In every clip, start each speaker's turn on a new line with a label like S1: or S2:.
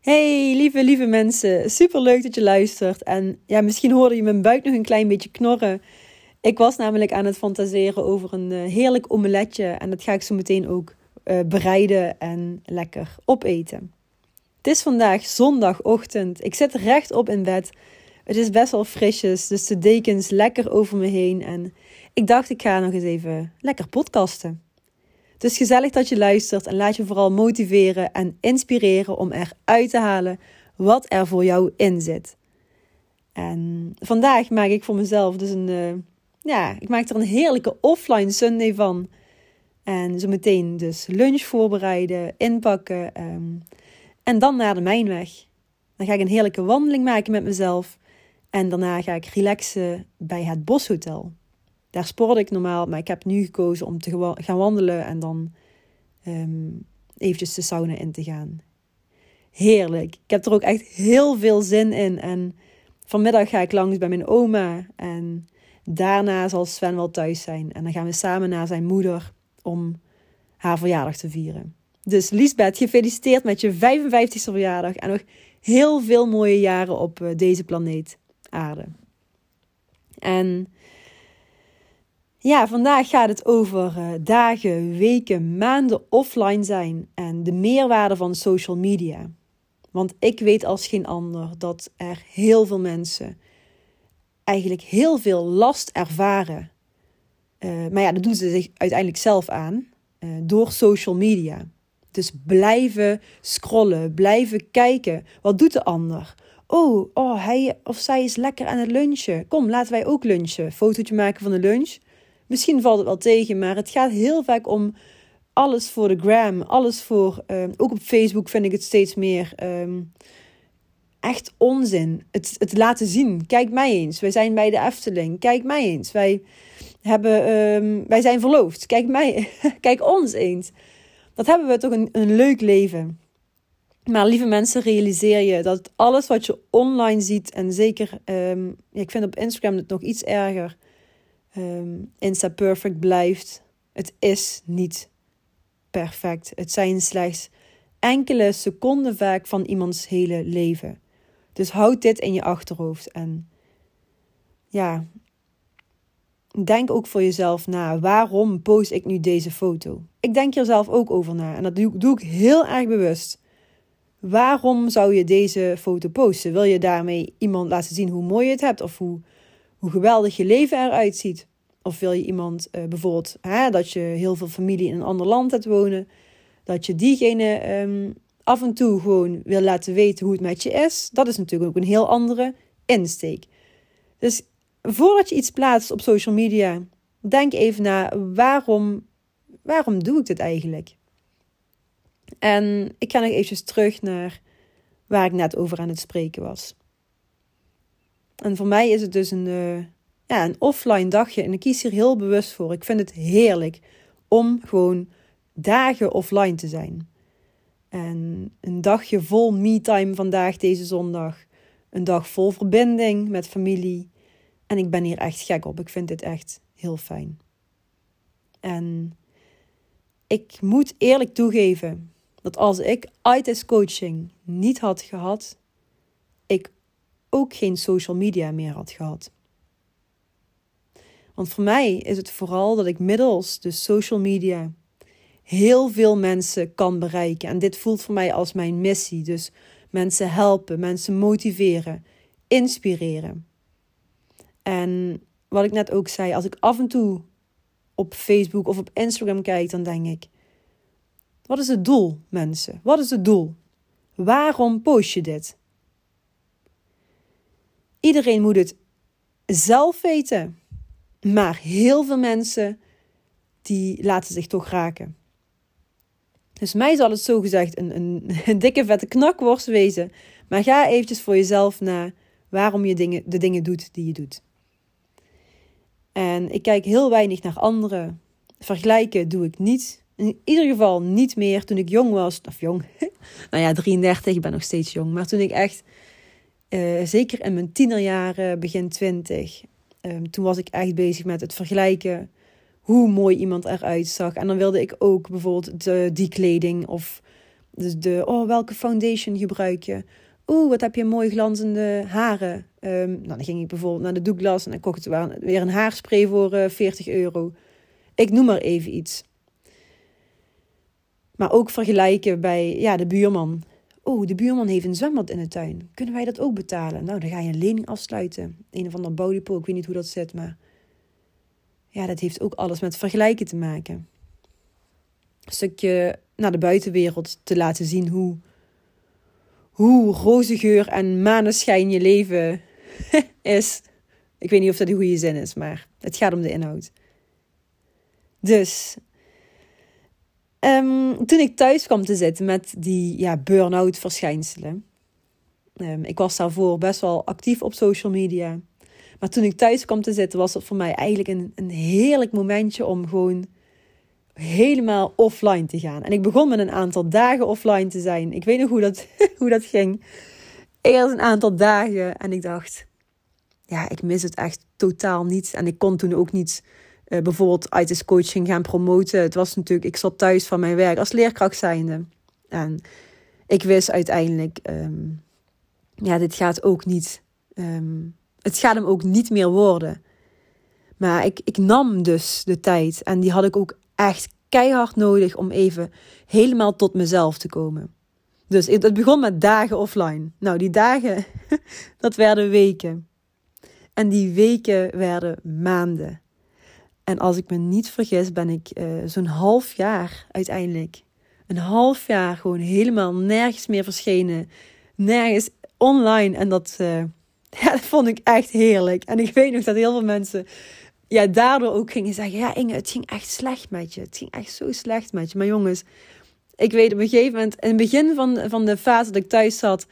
S1: Hey, lieve, lieve mensen. Super leuk dat je luistert. En ja, misschien hoorde je mijn buik nog een klein beetje knorren. Ik was namelijk aan het fantaseren over een uh, heerlijk omeletje. En dat ga ik zo meteen ook uh, bereiden en lekker opeten. Het is vandaag zondagochtend. Ik zit rechtop in bed. Het is best wel frisjes, dus de dekens lekker over me heen. En ik dacht, ik ga nog eens even lekker podcasten. Dus gezellig dat je luistert en laat je vooral motiveren en inspireren om eruit te halen wat er voor jou in zit. En vandaag maak ik voor mezelf dus een, uh, ja, ik maak er een heerlijke offline Sunday van. En zo meteen dus lunch voorbereiden, inpakken um, en dan naar de mijnweg. Dan ga ik een heerlijke wandeling maken met mezelf. En daarna ga ik relaxen bij het Boshotel. Daar sport ik normaal, maar ik heb nu gekozen om te gaan wandelen en dan um, eventjes de sauna in te gaan. Heerlijk. Ik heb er ook echt heel veel zin in. En vanmiddag ga ik langs bij mijn oma. En daarna zal Sven wel thuis zijn. En dan gaan we samen naar zijn moeder om haar verjaardag te vieren. Dus Liesbeth, gefeliciteerd met je 55e verjaardag. En nog heel veel mooie jaren op eh, deze planeet Aarde. En ja, vandaag gaat het over uh, dagen, weken, maanden offline zijn en de meerwaarde van social media. Want ik weet als geen ander dat er heel veel mensen eigenlijk heel veel last ervaren. Uh, maar ja, dat doen ze zich uiteindelijk zelf aan uh, door social media. Dus blijven scrollen, blijven kijken. Wat doet de ander? Oh, oh, hij of zij is lekker aan het lunchen. Kom, laten wij ook lunchen. Fotootje maken van de lunch. Misschien valt het wel tegen, maar het gaat heel vaak om alles voor de gram. Alles voor. Uh, ook op Facebook vind ik het steeds meer. Um, echt onzin. Het, het laten zien. Kijk mij eens. Wij zijn bij de Efteling. Kijk mij eens. Wij, hebben, um, wij zijn verloofd. Kijk, mij, kijk ons eens. Dat hebben we toch een, een leuk leven. Maar lieve mensen, realiseer je dat alles wat je online ziet, en zeker, ik vind op Instagram het nog iets erger, um, Insta perfect blijft. Het is niet perfect. Het zijn slechts enkele seconden vaak van iemands hele leven. Dus houd dit in je achterhoofd en ja, denk ook voor jezelf na. Waarom post ik nu deze foto? Ik denk er zelf ook over na en dat doe ik heel erg bewust. Waarom zou je deze foto posten? Wil je daarmee iemand laten zien hoe mooi je het hebt of hoe hoe geweldig je leven eruit ziet. Of wil je iemand uh, bijvoorbeeld hè, dat je heel veel familie in een ander land hebt wonen, dat je diegene um, af en toe gewoon wil laten weten hoe het met je is. Dat is natuurlijk ook een heel andere insteek. Dus voordat je iets plaatst op social media, denk even na waarom, waarom doe ik dit eigenlijk? En ik ga nog eventjes terug naar waar ik net over aan het spreken was. En voor mij is het dus een, uh, ja, een offline dagje. En ik kies hier heel bewust voor. Ik vind het heerlijk om gewoon dagen offline te zijn. En een dagje vol me-time vandaag, deze zondag. Een dag vol verbinding met familie. En ik ben hier echt gek op. Ik vind dit echt heel fijn. En ik moet eerlijk toegeven dat als ik ITIS coaching niet had gehad, ik ook geen social media meer had gehad. Want voor mij is het vooral dat ik middels de social media heel veel mensen kan bereiken. En dit voelt voor mij als mijn missie. Dus mensen helpen, mensen motiveren, inspireren. En wat ik net ook zei, als ik af en toe op Facebook of op Instagram kijk, dan denk ik: wat is het doel, mensen? Wat is het doel? Waarom post je dit? Iedereen moet het zelf weten. Maar heel veel mensen die laten zich toch raken. Dus mij zal het zo gezegd een, een, een dikke vette knakworst wezen. Maar ga eventjes voor jezelf na waarom je dingen, de dingen doet die je doet. En ik kijk heel weinig naar anderen. Vergelijken doe ik niet. In ieder geval niet meer toen ik jong was. Of jong. nou ja, 33, ik ben nog steeds jong. Maar toen ik echt, uh, zeker in mijn tienerjaren, begin 20, um, ehm, toen was ik echt bezig met het vergelijken hoe mooi iemand eruit zag. En dan wilde ik ook bijvoorbeeld de, die kleding of de, de oh, welke foundation gebruik je? Oeh, wat heb je mooi glanzende haren. Um, nou, dan ging ik bijvoorbeeld naar de Douglas en dan kocht ik weer een haarspray voor uh, eh, 40 euro. Ik noem maar even iets. Maar ook vergelijken bij ja, de buurman. Oh, de buurman heeft een zwembad in de tuin. Kunnen wij dat ook betalen? Nou, dan ga je een lening afsluiten. Een of ander bodypool, ik weet niet hoe dat zit, maar ja, dat heeft ook alles met vergelijken te maken. Een stukje naar de buitenwereld te laten zien hoe, hoe roze geur en maneschijn je leven is. Ik weet niet of dat de goede zin is, maar het gaat om de inhoud. Dus um, toen ik thuis kwam te zitten met die ja, burn-out verschijnselen. Um, ik was daarvoor best wel actief op social media. Maar toen ik thuis kwam te zitten, was het voor mij eigenlijk een, een heerlijk momentje om gewoon helemaal offline te gaan. En ik begon met een aantal dagen offline te zijn. Ik weet nog hoe dat, hoe dat ging. Eerst een aantal dagen en ik dacht, ja, ik mis het echt totaal niet. En ik kon toen ook niet uh, bijvoorbeeld ITIS coaching gaan promoten. Het was natuurlijk, ik zat thuis van mijn werk als leerkracht zijnde. En ik wist uiteindelijk, ehm, ja, dit gaat ook niet, ehm, het gaat hem ook niet meer worden. Maar ik, ik nam dus de tijd en die had ik ook echt keihard nodig om even helemaal tot mezelf te komen. Dus het begon met dagen offline. Nou, die dagen, dat werden weken. En die weken werden maanden. En als ik me niet vergis, ben ik uh, zo'n half jaar uiteindelijk. Een half jaar gewoon helemaal nergens meer verschenen. Nergens online. En dat, uh, ja, dat vond ik echt heerlijk. En ik weet nog dat heel veel mensen ja, daardoor ook gingen zeggen: Ja, Inge, het ging echt slecht met je. Het ging echt zo slecht met je. Maar jongens, ik weet op een gegeven moment, in het begin van, van de fase dat ik thuis zat,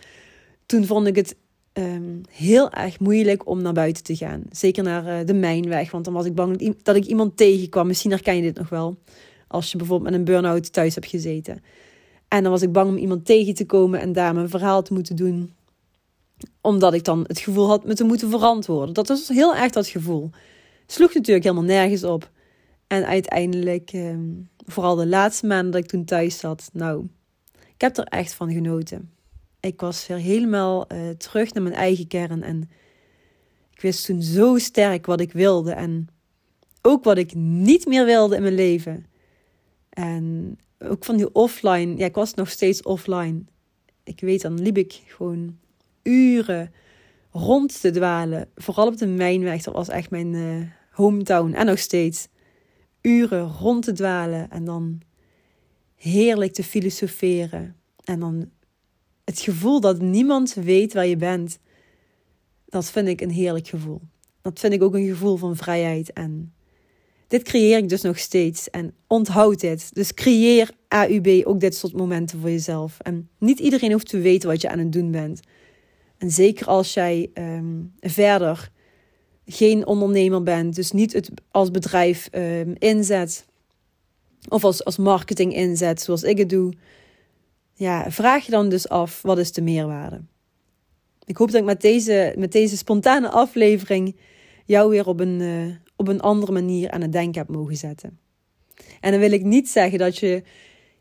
S1: toen vond ik het um, heel erg moeilijk om naar buiten te gaan. Zeker naar uh, de mijnweg, want dan was ik bang dat ik iemand tegenkwam. Misschien herken je dit nog wel. Als je bijvoorbeeld met een burn-out thuis hebt gezeten. En dan was ik bang om iemand tegen te komen en daar mijn verhaal te moeten doen. Omdat ik dan het gevoel had me te moeten verantwoorden. Dat was heel erg dat gevoel. Sloeg natuurlijk helemaal nergens op. En uiteindelijk, um, vooral de laatste maanden dat ik toen thuis zat, nou, ik heb er echt van genoten. Ik was weer helemaal uh, terug naar mijn eigen kern. En ik wist toen zo sterk wat ik wilde. En ook wat ik niet meer wilde in mijn leven. En ook van die offline. Ja, ik was nog steeds offline. Ik weet, dan liep ik gewoon uren rond te dwalen. Vooral op de Mijnweg. Dat was echt mijn uh, hometown. En nog steeds. Uren rond te dwalen. En dan heerlijk te filosoferen. En dan het gevoel dat niemand weet waar je bent, dat vind ik een heerlijk gevoel. Dat vind ik ook een gevoel van vrijheid. En dit creëer ik dus nog steeds. En onthoud dit. Dus creëer AUB ook dit soort momenten voor jezelf. En niet iedereen hoeft te weten wat je aan het doen bent. En zeker als jij ehm, verder geen ondernemer bent, dus niet het als bedrijf um, inzet of als, als marketing inzet, zoals ik het doe, ja, vraag je dan dus af, wat is de meerwaarde? Ik hoop dat ik met deze, met deze spontane aflevering jou weer op een, uh, op een andere manier aan het denken heb mogen zetten. En dan wil ik niet zeggen dat je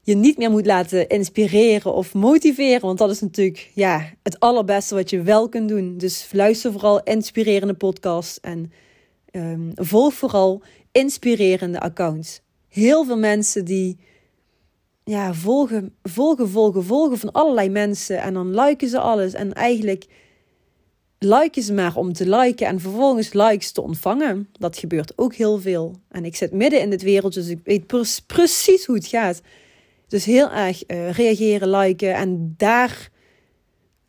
S1: je niet meer moet laten inspireren of motiveren, want dat is natuurlijk ja, het allerbeste wat je wel kunt doen. Dus luister vooral inspirerende podcasts en um, volg vooral inspirerende accounts. Heel veel mensen die ja, volgen, volgen, volgen, volgen van allerlei mensen. En dan liken ze alles. En eigenlijk liken ze maar om te liken en vervolgens likes te ontvangen. Dat gebeurt ook heel veel. En ik zit midden in dit wereldje, dus ik weet precies hoe het gaat. Dus heel erg uh, reageren, liken en daar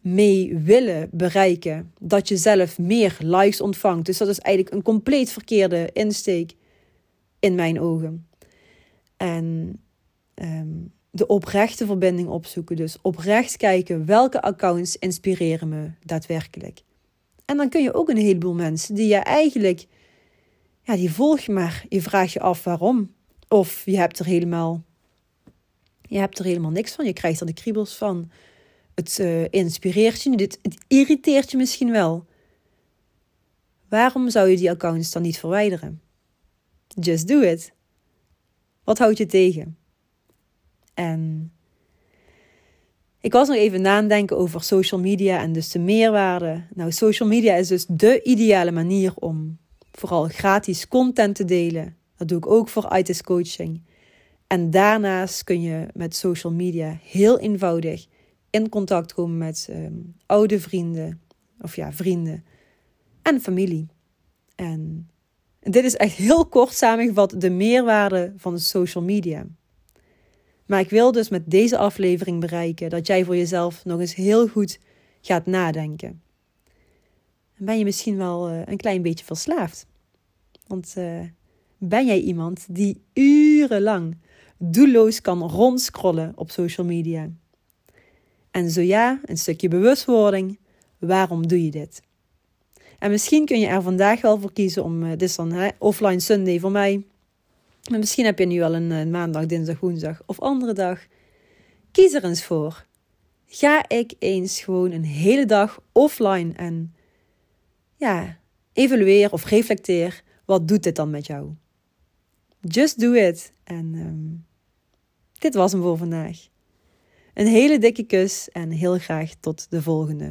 S1: mee willen bereiken dat je zelf meer likes ontvangt. Dus dat is eigenlijk een compleet verkeerde insteek in mijn ogen. En Ehm, de oprechte verbinding opzoeken. Dus oprecht kijken welke accounts inspireren me daadwerkelijk. En dan kun je ook een heleboel mensen die je eigenlijk ja, die volg je maar. Je vraagt je af waarom. Of je hebt er helemaal, je hebt er helemaal niks van. Je krijgt er de kriebels van. Het uh, inspireert je. Het irriteert je misschien wel. Waarom zou je die accounts dan niet verwijderen? Just do it. Wat houdt je tegen? En ik was nog even nadenken over social media en dus de meerwaarde. Nou, social media is dus de ideale manier om vooral gratis content te delen. Dat doe ik ook voor ITIS coaching. En daarnaast kun je met social media heel eenvoudig in contact komen met ehm, oude vrienden, of ja, vrienden en familie. En dit is echt heel kort samengevat de meerwaarde van social media. Maar ik wil dus met deze aflevering bereiken dat jij voor jezelf nog eens heel goed gaat nadenken. En ben je misschien wel eh, een klein beetje verslaafd? Want uh, ben jij iemand die urenlang doelloos kan rondscrollen op social media? En zo ja, een stukje bewustwording. Waarom doe je dit? En misschien kun je er vandaag wel voor kiezen om, uh, dit is dan hè, offline Sunday voor mij. Maar misschien heb je nu al een, maandag, dinsdag, woensdag of andere dag. Kies er eens voor. Ga ik eens gewoon een hele dag offline en ja, evalueer of reflecteer. Wat doet dit dan met jou? Just do it. En um, dit was hem voor vandaag. Een hele dikke kus en heel graag tot de volgende.